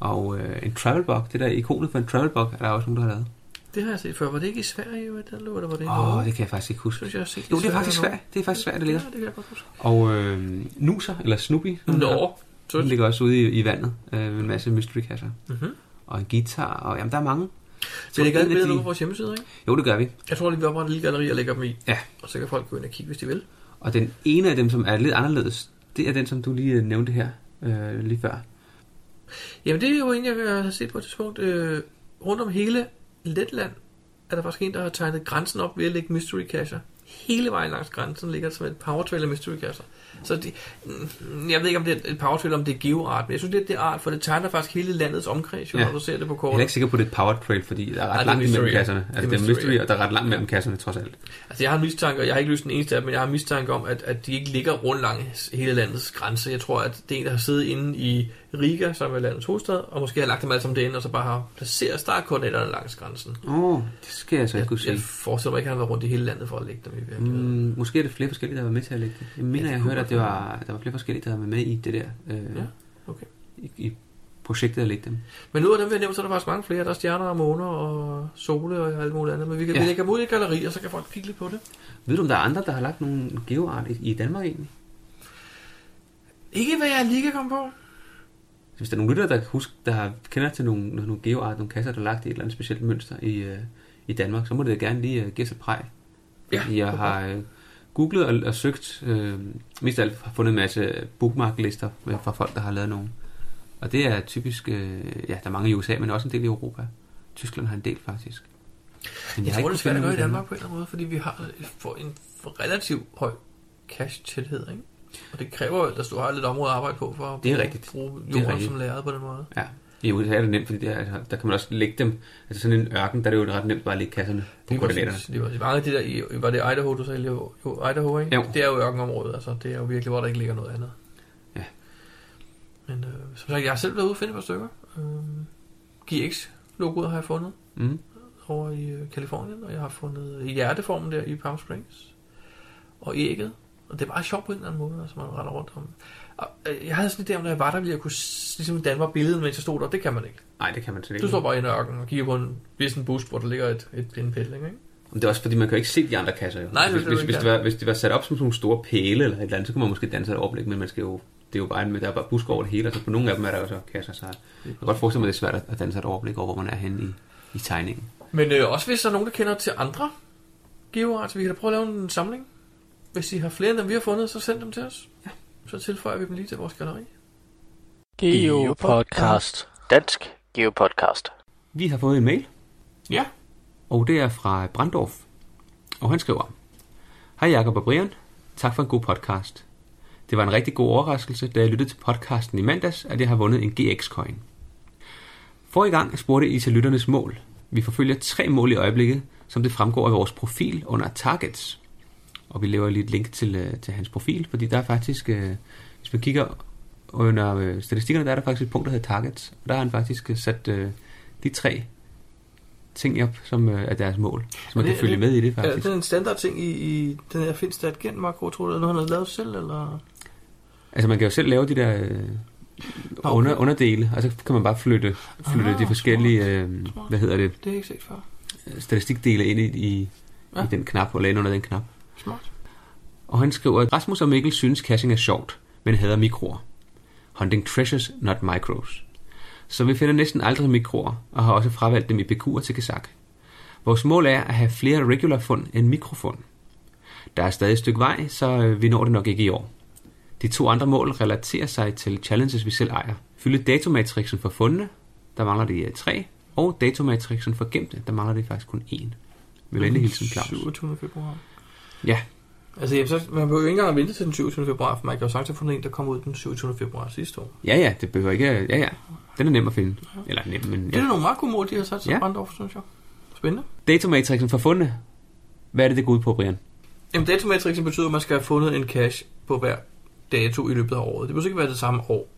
og uh, en travel bug. Det der ikonet for en travel bug, er der også nogen, der har lavet. Det har jeg set før. Var det ikke i Sverige, den lå, eller var det i Åh, oh, det kan jeg faktisk ikke huske. synes jeg, jeg set Jo, det er Sverige faktisk svært. Det er faktisk svært, det ligger. Ja, det kan jeg godt huske. Og øh, Nuser, eller Snoopy, Nå, så den ligger også ude i, i vandet øh, med en masse mystery-kasser. Mhm. Og en guitar, og jamen, der er mange. Lægger en alle af billeder de- på vores hjemmeside, ikke? Jo, det gør vi. Jeg tror lige, vi opretter en lille galleri og lægger dem i. Ja. Og så kan folk gå ind og kigge, hvis de vil. Og den ene af dem, som er lidt anderledes, det er den, som du lige øh, nævnte her øh, lige før. Jamen, det er jo en, jeg har set på et tidspunkt. Øh, rundt om hele Letland er der faktisk en, der har tegnet grænsen op ved at lægge mystery cacher. Hele vejen langs grænsen ligger der som et power trailer mystery cacher. Så det, mm, jeg ved ikke, om det er et power trailer, om det er geoart, men jeg synes, det er det art, for det tegner faktisk hele landets omkreds, Ja. når du ser det på Jeg er kortet. ikke sikker på, at det er et power trail, fordi der er ret er langt mystery. kasserne. Altså, Det er er mystery, mystery, ja. og der er ret langt mellem kasserne, trods alt. Altså, jeg har en mistanke, og jeg har ikke løst den eneste af dem, men jeg har en mistanke om, at, at de ikke ligger rundt langs hele landets grænse. Jeg tror, at det er en, der har siddet inde i Riga, som er landets hovedstad, og måske har lagt dem alle sammen derinde, og så bare har placeret startkoordinaterne langs grænsen. Åh, oh, det skal jeg så ikke Jeg, kunne jeg sige. forestiller mig ikke, at han har været rundt i hele landet for at lægge dem i virkeligheden. Mm, måske er det flere forskellige, der var med til at lægge det. Jeg mener, det jeg hørte, at det var, der var flere forskellige, der var med i det der. Øh, Ja, okay. i, I projektet at lægge dem. Men nu af dem, vi har nævnt, så er der faktisk mange flere. Der er stjerner og måner og sole og alt muligt andet. Men vi, kan, Ja. vi lægger dem ud i et galleri, og så kan folk kigge lidt på det. Ved du, om der er andre, der har lagt nogle geoart i, i Danmark egentlig? Ikke hvad jeg lige kan komme på. Hvis der er nogle lyttere, der, kan huske, der kender til nogle, nogle geoart, nogle kasser, der er lagt i et eller andet specielt mønster i, øh, i Danmark, så må det gerne lige uh, give et præg. Ja, jeg har øh, googlet og, og søgt, øh, mest af alt har fundet en masse bookmarklister med, fra folk, der har lavet nogle. Og det er typisk, øh, ja, der er mange i USA, men også en del i Europa. Tyskland har en del faktisk. Men Jeg, har tror, det er svært at gøre i Danmark på en eller anden måde, fordi vi har for en relativt høj cash-tæthed, ikke? Og det kræver at du har lidt område at arbejde på for at Det er bruge, rigtigt. bruge Det er jorden rigtigt. som lærred på den måde. Ja, i USA er det nemt, fordi der, altså, der kan man også lægge dem. Altså sådan en ørken, der er det jo ret nemt bare at lægge kasserne på Det koordinaterne. var, det var mange af de der, i- var det Idaho, du sagde? Jo, Idaho, ikke? Jo. Det er jo ørkenområdet, altså. Det er jo virkelig, hvor der ikke ligger noget andet. Ja. Men øh, som sagt, jeg har selv været ude og finde et par stykker. Øh, GX-logoet har jeg fundet Mm. over i øh, Kalifornien, og jeg har fundet hjerteformen der i Palm Springs. Og ægget. Og det er bare sjovt på en eller anden måde, altså man render rundt om. Og, øh, jeg havde sådan idé om, når jeg var der, ville jeg kunne ligesom danne mig billedet, mens jeg stod der. Det kan man ikke. Nej, det kan man ikke. Du står bare i en ørken og kigger på en vissen busk, hvor der ligger et, et pindpælling, ikke? Men det er også fordi, man kan jo ikke se de andre kasser. Jo. Nej, det hvis, det, hvis, hvis, det var, hvis det var sat op som sådan nogle store pæle eller et eller andet, så kunne man måske danne sig et overblik, men man skal jo, det er jo bare en, der er bare busk over det hele, og så på nogle af dem er der jo så kasser, så jeg kan godt forestille mig, at det er svært at danne sig et overblik over, hvor man er henne i, i tegningen. Men øh, også hvis der er nogen, der kender til andre geoarts, vi kan da prøve at lave en samling. Hvis I har flere end dem, vi har fundet, så send dem til os. Ja. Så tilføjer vi dem lige til vores galleri. Geopodcast. Dansk Geopodcast. Vi har fået en mail, Ja. og det er fra Brandorf. Og han skriver, Hej Jakob og Brian, tak for en god podcast. Det var en rigtig god overraskelse, da jeg lyttede til podcasten i mandags, at jeg har vundet en GX-coin. For i gang spurgte I til lytternes mål. Vi forfølger tre mål i øjeblikket, som det fremgår af vores profil under Targets. Og vi laver lige et link til, øh, til hans profil, fordi der er faktisk, øh, hvis man kigger under øh, statistikkerne, der er der faktisk et punkt, der hedder Targets. Og der har han faktisk sat de tre ting op, som er deres mål. Så man Er kan det- følge er med i det, Er faktisk. det en standard ting i, i den her Finstat Gent makro, tror du? Er det noget, han har lavet selv, eller? Altså, man kan jo selv lave de der okay. under, underdele, og så kan man bare flytte, flytte Ah, de forskellige, øh, Smart. hvad hedder det, Det jeg ikke set før. statistikdele ind i, i, Ja. i den knap, og lade under den knap. Smart. Og han skriver, at Rasmus og Mikkel synes caching er sjovt, men hader mikroer. Hunting treasures, not micros. Så vi finder næsten aldrig mikroer, og har også fravalgt dem i PQ'er til Kazak. Vores mål er at have flere regular fund end mikrofund. Der er stadig et stykke vej, så øh, vi når det nok ikke i år. De to andre mål relaterer sig til challenges, vi selv ejer. Fylde datomatrixen for fundene, der mangler det øh, tre, og datomatrixen for gemte, der mangler det faktisk kun én. Med venlig hilsen, Claus. 27. februar. Ja, Altså, jamen, så, man behøver jo ikke engang at vente til den 27. februar, for man kan jo sagtens have fundet en, der kom ud den 27. februar sidste år. Ja, ja, det behøver ikke... Ja, ja. Den er nem at finde. Eller nem, men... Det er Ja. nogle meget gode mål, de har sat sig Ja. ja. Brandorf, synes jeg. Spændende. Datomatrixen for fundne. Hvad er det, det går ud på, Brian? Jamen, datomatrixen betyder, at man skal have fundet en cache på hver dato i løbet af året. Det behøver ikke være det samme år.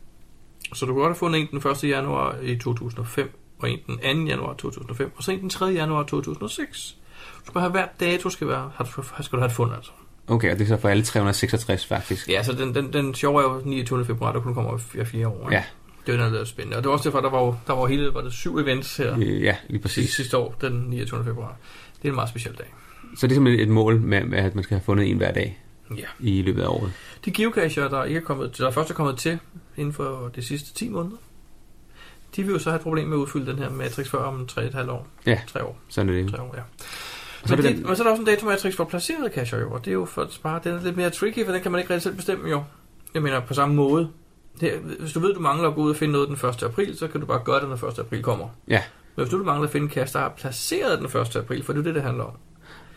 Så du kan godt have fundet en den 1. januar i 2005, og en den 2. januar 2005, og så en den 3. januar 2006. Du skal have hver dato, skal, være, har du, skal du have et fund, altså. Okay, og det er så for alle 366, faktisk. Ja, så den, den, den sjove er jo 29. februar, der kun kommer hver fire år. ikke? Ja. Det er jo noget spændende. Og det var også derfor, der var, jo- der var hele, var det syv events her Ja, lige præcis. sidste år, den 29. februar. Det er en meget speciel dag. Så det er simpelthen et mål med, at man skal have fundet en hver dag Ja. i løbet af året. De geocacher, der ikke er kommet der først er kommet til inden for de sidste 10 måneder, de vil jo så have et problem med at udfylde den her matrix før om 3,5 år. Ja. 3 år. Sådan er det. 3 år, ja. Så Men, det den, så er der også en datomatrix for placerede cacher jo, og det er jo for at spare, den er lidt mere tricky, for den kan man ikke rigtig selv bestemme jo. Jeg mener på samme måde. Det, hvis du ved, du mangler at gå ud og finde noget den 1. april, så kan du bare gøre det, når 1. april kommer. Ja. Men hvis du mangler at finde en cache, der er placeret den 1. april, for det er det, det handler om.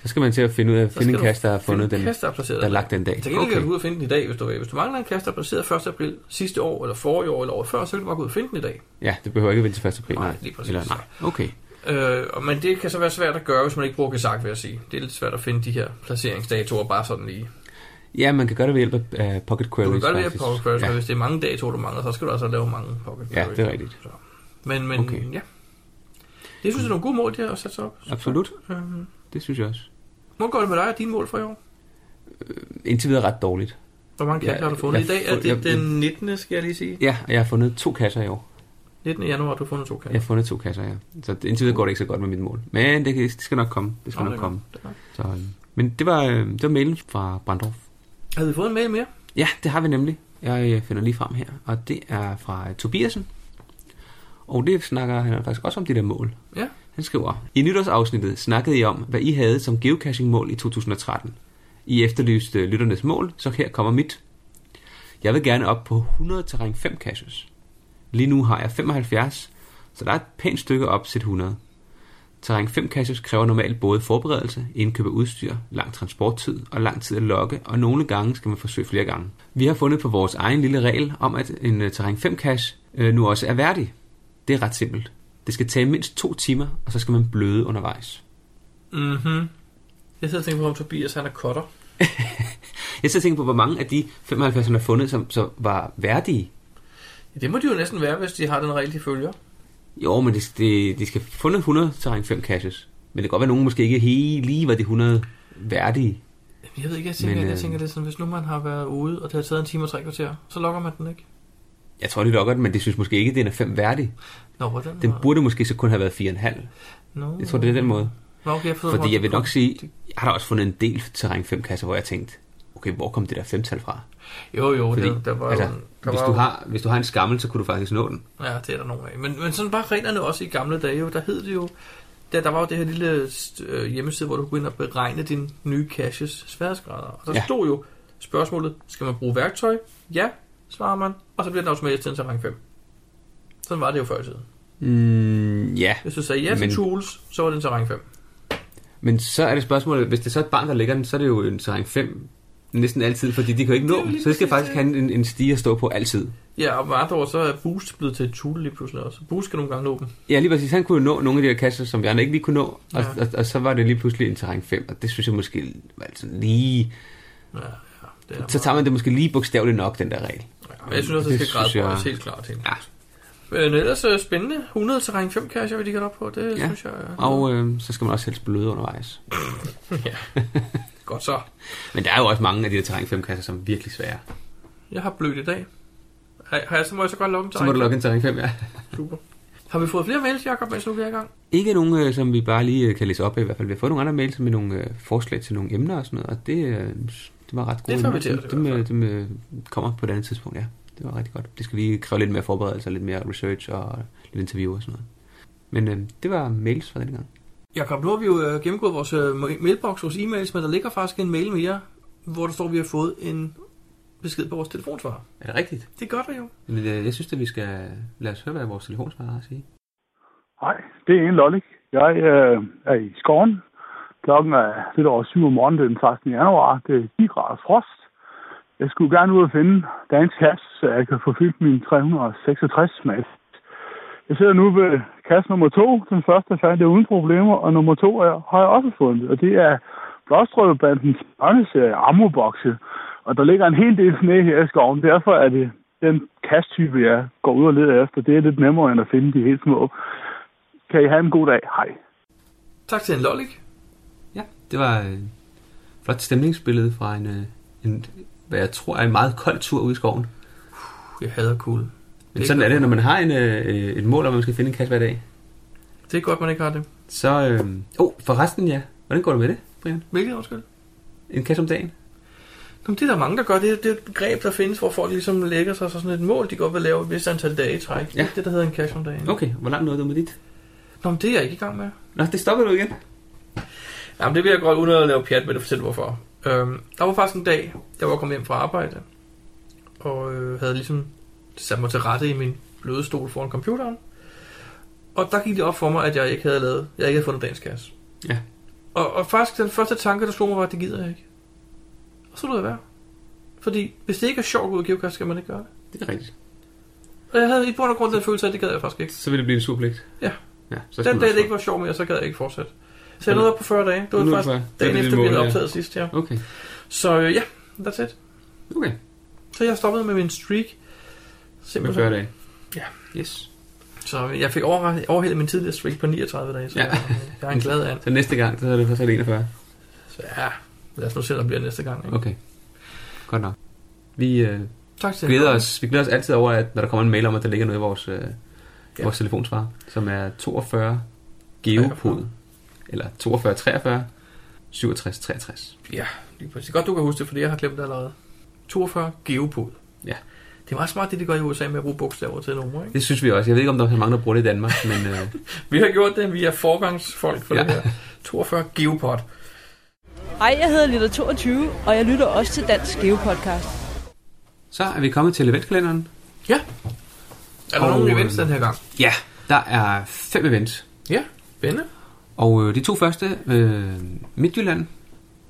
så skal man til at finde ud af at Så finde en du kasse, der har fundet den, en cache, der er placeret der er lagt den dag. Gengæld kan Okay. du ud og finde den i dag, hvis du vil. Hvis du mangler en kasse, der er placeret 1. april sidste år, eller forrige år, eller året før, så kan du bare gå ud og finde den i dag. Ja, det behøver ikke vente til 1. april. Nej, lige præcis. Eller, nej, okay. Øh, men det kan så være svært at gøre, hvis man ikke bruger Gesak, vil jeg sige. Det er lidt svært at finde de her placeringsdatoer bare sådan lige. Ja, man kan gøre det ved hjælp af uh, Pocket Du Queries. kan gøre det via faktisk. Pocket Queries, ja. Ja. hvis det er mange datoer, du mangler, så skal du altså lave mange Pocket Ja, Queries. det er rigtigt. Så. Men, men Okay. ja. Det synes jeg er nogle gode mål, de har sat sig op. Absolut, Øhm, det synes jeg også. Hvor går det med dig og dine mål for i år? Indtil videre ret dårligt. Hvor mange Ja, kasser har du fundet? I dag er det jeg- den 19. skal jeg lige sige. Ja, og jeg har fundet to kasser i år. 19. januar har du fundet to kasser. Jeg har fundet to kasser, ja. Så det- indtil videre går det ikke så godt med mit mål. Men det, det skal nok komme. Det skal Nå, nok det komme. Det Så, øh, men det var, øh, det var mailen fra Brandorf. Havde vi fået en mail mere? Ja, det har vi nemlig. Jeg øh, finder lige frem her. Og det er fra Tobiasen. Og det snakker han faktisk også om de der mål. Ja. Han skriver, I nytårsafsnittet snakkede I om, hvad I havde som geocaching-mål i 2013. I efterlyste lytternes mål, så her kommer mit. Jeg vil gerne op på 100 terræn 5 caches. Lige nu har jeg 75, så der er et pænt stykke op til 100. Terræn 5 caches kræver normalt både forberedelse, indkøb af udstyr, lang transporttid og lang tid at logge, og nogle gange skal man forsøge flere gange. Vi har fundet på vores egen lille regel om, at en øh, terræn 5 cache øh, nu også er værdig. Det er ret simpelt. Det skal tage mindst to timer, og så skal man bløde undervejs. Mhm. Jeg sidder og tænker på, om Tobias han er cutter. Jeg sidder og tænker på, hvor mange af de 75, han har fundet, som så var værdige. Ja, det må de jo næsten være, hvis de har den regel, de følger. Jo, men de, de, de skal fundet 100 terræn 5 caches. Men det kan godt være, at nogen måske ikke helt lige var de 100 værdige. Jeg ved ikke, jeg tænker, Men, jeg øh, tænker det er sådan, hvis nu man har været ude, og det har taget en time og tre kvarter, så logger man den ikke. Jeg tror, de lukker den, men de synes måske ikke, at den er 5 værdig. Nå, hvordan? Den burde måske så kun have været 4,5. Nå. Jeg tror, det er den måde. Nå, okay, jeg forstår, Fordi jeg vil nok sige, jeg har da også fundet en del terræn 5 kasser, hvor jeg tænkte, okay, hvor kom det der femtal fra? Jo, jo, Fordi, der, der var altså, jo... Der hvis, var du har, hvis du har en skammel, så kunne du faktisk nå den. Ja, det er der nogle af. Men, men sådan bare reglerne også i gamle dage, jo, der hed det jo... Der, der var jo det her lille øh, hjemmeside, hvor du kunne ind og beregne din nye caches sværhedsgrader. Og der Ja. stod jo spørgsmålet, skal man bruge værktøj? Ja, svarer man. Og så bliver den automatisk til en rang 5. Sådan var det jo før i tiden. Mm, ja, Hvis du sagde ja til Men- tools, så var den til rang 5. men så er det spørgsmålet, hvis det så er et barn, der ligger den, så er det jo en terræn 5 næsten altid, fordi de kan ikke nå dem. Så det skal faktisk det. have en, en stige at stå på altid. Ja, og med andre ord, så er Boost blevet til et tool lige pludselig også. Boost skal nogle gange nå dem. Ja, lige præcis. Han kunne jo nå nogle af de her kasser, som vi andre ikke lige kunne nå. Og, Ja. og, og, så var det lige pludselig en terræn 5, og det synes jeg måske var sådan lige... Ja, ja. Det er Så tager man det måske lige bogstaveligt nok, den der regel. Ja, men jeg synes også, det Det skal synes jeg- gradbøjes helt klart til. Ja. Men ellers øh, spændende. 100 terræn 5 kasser, vil de op på. Det Ja. ja. synes jeg er Og øh, så skal man også helst bløde undervejs. godt så. Men der er jo også mange af de der terræn 5 kasser, som er virkelig svære. Jeg har blødt i dag. Har, har jeg, så må jeg så godt logge en Så må du terræn logge en terræn 5, ja. Super. Har vi fået flere mails, Jacob, mens nu vi er i gang? Ikke nogen, øh, som vi bare lige øh, kan læse op af, i hvert fald. Vi har fået nogle andre mails med nogle øh, forslag til nogle emner og sådan noget, og det, det var ret gode. Det får vi til, dem, dem, dem, kommer på et andet tidspunkt, ja. Det var rigtig godt. Det skal lige kræve lidt mere forberedelse, lidt mere research og lidt interview og sådan noget. Men øh, det var mails fra den gang. Jakob, nu har vi jo øh, gennemgået vores øh, mailbox, vores e-mails, men der ligger faktisk en mail mere, hvor der står, at vi har fået en besked på vores telefonsvarer. Er det rigtigt? Det er godt, jo. Men øh, jeg synes, at vi skal lade os høre, hvad vores telefonsvarer har at sige. Hej, det er en Lollik. Jeg øh, er i skoven. Klokken er lidt over 7 om morgenen den 16. januar. Det er 10 grader frost. Jeg skulle gerne ud og finde dagens kasse, så jeg kan få fyldt min 366 med. Jeg sidder nu ved kasse nummer 2. Den første fandt jeg uden problemer, og nummer 2 er, har jeg også fundet. Og det er Blåstrøbebandens børneserie Ammobokse. Og der ligger en hel del sne her i skoven. Derfor er det den kasttype, jeg går ud og leder efter. Det er lidt nemmere end at finde de helt små. Kan I have en god dag? Hej. Tak til en lollik. Ja, det var øh, et flot stemningsbillede fra en, øh, en, hvad jeg tror er en meget kold tur ude i skoven. Jeg hader kulde. Men sådan er det, når man har en, øh, et mål, om man skal finde en kasse hver dag. Det er godt, man ikke har det. Så, øh, oh, forresten ja. Hvordan går det med det, Brian? Hvilket undskyld? En kasse om dagen? Jamen, det er der mange, der gør. Det er, det er et begreb, der findes, hvor folk ligesom lægger sig så sådan et mål, de godt vil lave et vist antal dage i træk. Det Ja. er det, der hedder en cash om dagen. Okay, hvor langt nåede du med dit? Nå, men det er jeg ikke i gang med. Nå, det stopper du igen. Jamen, det vil jeg godt, uden at lave pjat med det, fortælle hvorfor. Øhm, der var faktisk en dag, jeg var kommet hjem fra arbejde, og øh, havde ligesom sat mig til rette i min bløde stol foran computeren. Og der gik det op for mig, at jeg ikke havde lavet, jeg ikke havde fundet dagens kasse. Ja. Og, og faktisk den første tanke, der slog mig, var, at det gider jeg ikke. Og så lod jeg være. Fordi hvis det ikke er sjovt at gå ud og geocache, skal man ikke gøre det. Det er rigtigt. Og jeg havde i bund og grund den følelse af, at det gad jeg faktisk ikke. Så vil det blive en surpligt. Ja. ja så Den dag, det ikke var sjovt mere, så gad jeg ikke fortsætte. Så jeg nåede op på 40 dage. Det var det faktisk det dagen det efter, vi mål, havde ja. optaget sidst, ja. Okay, Så øh, ja, that's it. okay. Så jeg stoppede med min streak. Med Simpelthen. 40 dage. Ja. Yes. Så jeg fik overra- overhældet min tidligere streak på 39 dage, så Ja. jeg er en glad and. Så næste gang, så er det først 41. Så ja, lad os nu se, der bliver næste gang. Ikke? Okay. Godt nok. Vi øh, Tak til glæder os, vi glæder os altid over, at når der kommer en mail om, at der ligger noget i vores, øh, Ja. vores telefonsvar, som er 42 geopod, eller 42 43 67 63. Ja, lige præcis. Godt, du kan huske det, fordi jeg har glemt det allerede. 42 geopod. Ja. Det er meget smart, det de gør i USA med at bruge bogstaver til numre, ikke? Det synes vi også. Jeg ved ikke, om der er så mange, der bruger det i Danmark, men øh, Vi har gjort det, vi er forgangsfolk for Ja. det her. 42 geopod. Hej, jeg hedder Lilla 22, og jeg lytter også til Dansk Geopodcast. så er vi kommet til eventkalenderen. Ja. Er der Og, nogen events øh, den her gang? Ja, der er fem events. Ja, spændende. Og øh, de to første, øh, Midtjylland,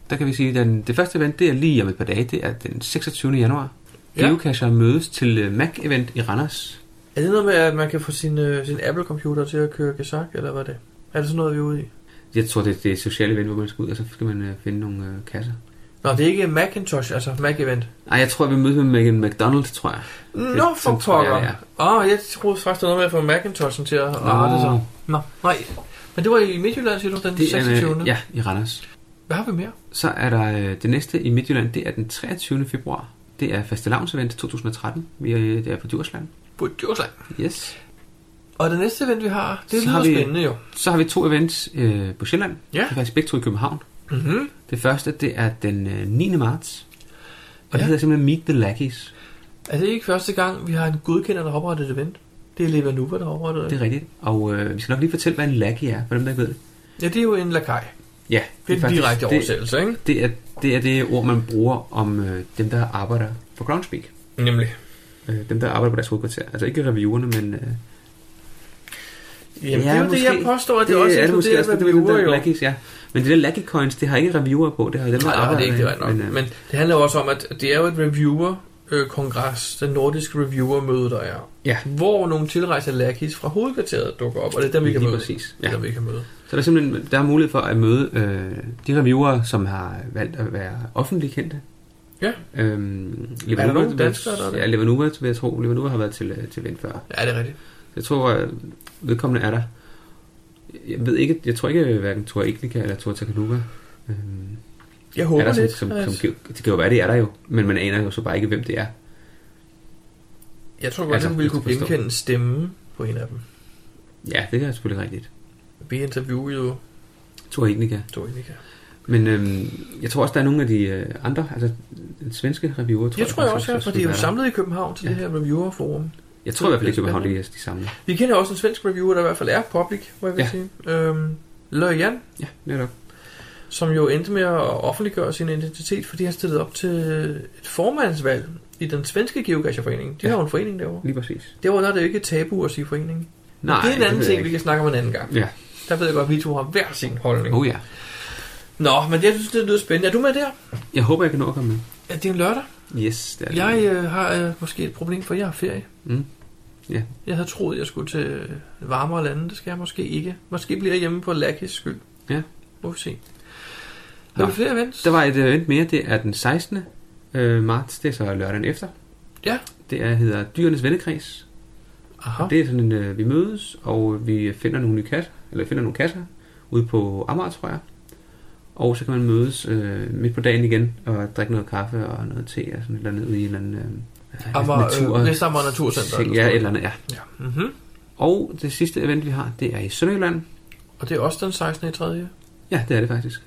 der kan vi sige, at den, det første event, det er lige om et par dage, det er den 26. januar. Ja. Geocacher mødes til øh, Mac-event i Randers. Er det noget med, at man kan få sin, øh, sin Apple-computer til at køre Gesak, eller hvad er det? Er det sådan noget, vi er ude i? Jeg tror, det, det er et socialt event, hvor man skal ud, og så skal man øh, finde nogle øh, kasser. Nå, det er ikke Macintosh, altså Mac-event. Nej, jeg tror, vi mødes med Megan McDonald, tror jeg. Nå, for sådan tror jeg, pokker. det Åh, oh, jeg troede faktisk, det var noget med at få Macintoshen til at rette sig. Nå, nej. Men det var i Midtjylland, siger du, den Det er, 26. øh, ja, i Randers. Hvad har vi mere? Så er der øh, det næste i Midtjylland, det er den 23. februar. Det er fastelavnsevent 2013. Vi er, det er på Djursland. På Djursland. Yes. Og det næste event, vi har, det Så lyder har vi- spændende jo. Så har vi to events øh, på Sjælland. Ja. Det er faktisk begge to i København. Mm-hmm. Det første, det er den øh, 9. marts. Og det Ja. hedder simpelthen Meet the Lackeys. Er det ikke første gang, vi har en godkender, der har oprettet et event? Det er Levanuva, der har oprettet Det det. er rigtigt. Og øh, vi skal nok lige fortælle, hvad en lackey er, for dem, der ikke ved det. Ja, det er jo en lakaj. Ja, Det er en faktisk- direkte det, oversættelse, ikke? det, er, det er det ord, man bruger om øh, dem, der arbejder for Groundspeak. Nemlig. Øh, dem, der arbejder på deres hovedkvarter. Altså ikke reviewerne, men... Øh, Jamen, det er jo det, jeg påstår, at det, også er det måske også, det er reviewer der jo. lackeys, ja. Men de der lackey coins, det har ikke reviewer på. Det har dem, der Nej, arbejder det er ikke det ret nok. øh, Men det handler også om, at det er jo et reviewer-kongres, den nordiske reviewer-møde, der er. Ja. Hvor nogle tilrejste lackeys fra hovedkvarteret dukker op, og det er dem, vi kan Lige møde. præcis, Det er ja. dem, vi kan møde. Så der er simpelthen der er mulighed for at møde øh, de reviewer, som har valgt at være offentligt kendte. Ja. Øhm, Er der nogen danskere, der er det? Ja, Levanuva, vil jeg tro. Levanuva har været til, øh, til event før. Ja, det er rigtigt. Jeg tror, at vedkommende er der. Jeg ved ikke, jeg tror ikke, hverken Tor Ignika eller Tor Takaluga øhm, Jeg er håber der som, lidt. som, som, som, det kan jo være, de er der jo, men man aner jo så bare ikke, hvem det er. jeg tror godt, altså, at du ville kunne genkende stemmen på en af dem. Ja, det er selvfølgelig rigtigt. Vi interviewede jo Tor Ignika. Dominika. Men øhm, jeg tror også, der er nogle af de øh, andre, altså den svenske reviewer, tror Jeg tror jeg også, ja, for de er jo samlet i København til Ja. det her reviewerforum. Jeg tror i hvert fald ikke, Det er København de er de samme. Vi kender også en svensk reviewer, der i hvert fald er public, må jeg vil Ja. sige. Øhm, Løjan, Ja, netop. Som jo endte med at offentliggøre sin identitet, fordi han stillede op til et formandsvalg i den svenske geocacherforening. De Ja. har jo en forening derovre. Lige præcis. Derovre der er det jo ikke tabu at sige forening. Nej, det er en anden ting, vi kan snakke om en anden gang. Ja. Der ved jeg godt, at vi to har hver sin holdning. Oh ja. Nå, men jeg synes, det lyder spændende. Er du med der? Jeg håber, jeg kan nå at komme med. Ja, det er en lørdag. Yes, det er det. Jeg øh, har øh, måske et problem, for jeg har ferie. Mm. Ja. Jeg havde troet, jeg skulle til varmere lande. Det skal jeg måske ikke. Måske bliver jeg hjemme på Lakis skyld. Ja. Må vi se. Har vi flere events? Der var et event mere, det er den 16. øh, marts, det er så lørdagen efter. Ja. Det er, hedder Dyrenes Vennekreds. Aha. Og det er sådan øh, vi mødes, og vi finder nogle nye kasser, eller finder nogle kasser ude på Amager, tror jeg. Og så kan man mødes øh, midt på dagen igen og drikke noget kaffe og noget te og sådan et eller andet ude i en eller anden øh, Amager, øh, Vestamager Naturcenter. ting. Ja, et eller andet, ja. ja. Mm-hmm. Og det sidste event, vi har, det er i Sønderjylland. Og det er også den 16. i 3. Ja, det er det faktisk.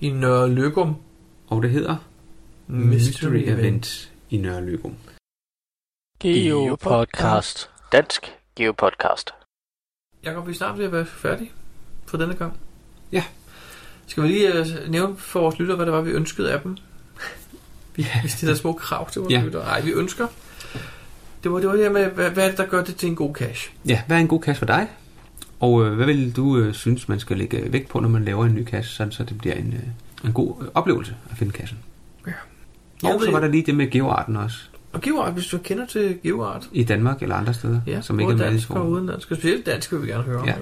I Nørre Løgum. Og det hedder Mystery Event. i Nørre Løgum. Geopodcast. Dansk Geopodcast. Jakob, vi er snart ved at være færdige for denne gang. Ja. Skal vi lige uh, nævne for vores lytter, hvad det var, vi ønskede af dem? Vi, Ja. vi stiller små krav til vores Ja. lytter. Nej, vi ønsker. Det var det, var det her med, hvad, hvad er det, der gør det til en god cash? Ja, hvad er en god kasse for dig? Og øh, hvad vil du øh, synes, man skal lægge vægt på, når man laver en ny kasse, sådan så det bliver en, øh, en god øh, oplevelse at finde kassen? Ja. Jeg Og så var der lige det med geoarten også, Og GeoArt, hvis du kender til GeoArt. i Danmark eller andre steder, Ja, som ikke er med i dansk forum. udenlandsk. Og specielt dansk vil vi gerne høre om, Ja.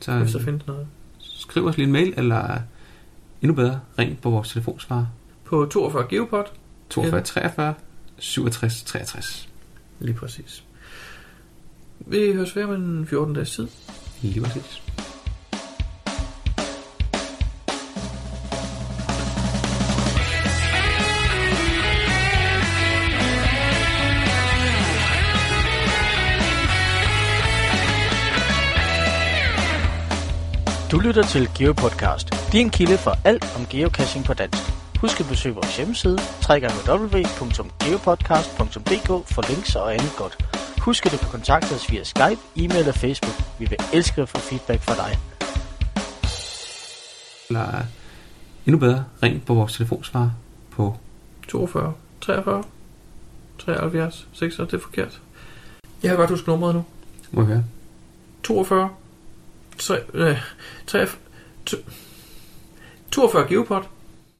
Så hvis der øh, findes noget. skriv os lige en mail, eller endnu bedre, ring på vores telefonsvar På 42 Geopod. 42 43 67 63. Lige præcis. Vi høres ved om en 14 dages tid. Lige præcis. Du lytter til GeoPodcast. Din kilde for alt om geocaching på dansk. Husk at besøge vores hjemmeside, www.geopodcast.dk for links og andet godt. Husk at du kan kontakte os via Skype, e-mail og Facebook. Vi vil elske at få feedback fra dig. Eller endnu bedre, ring på vores telefonsvar på 42, 43, 73, 46, det er forkert. Jeg har godt husket nummeret nu. må jeg høre. 42, 3, øh, 3, 42 Geopod,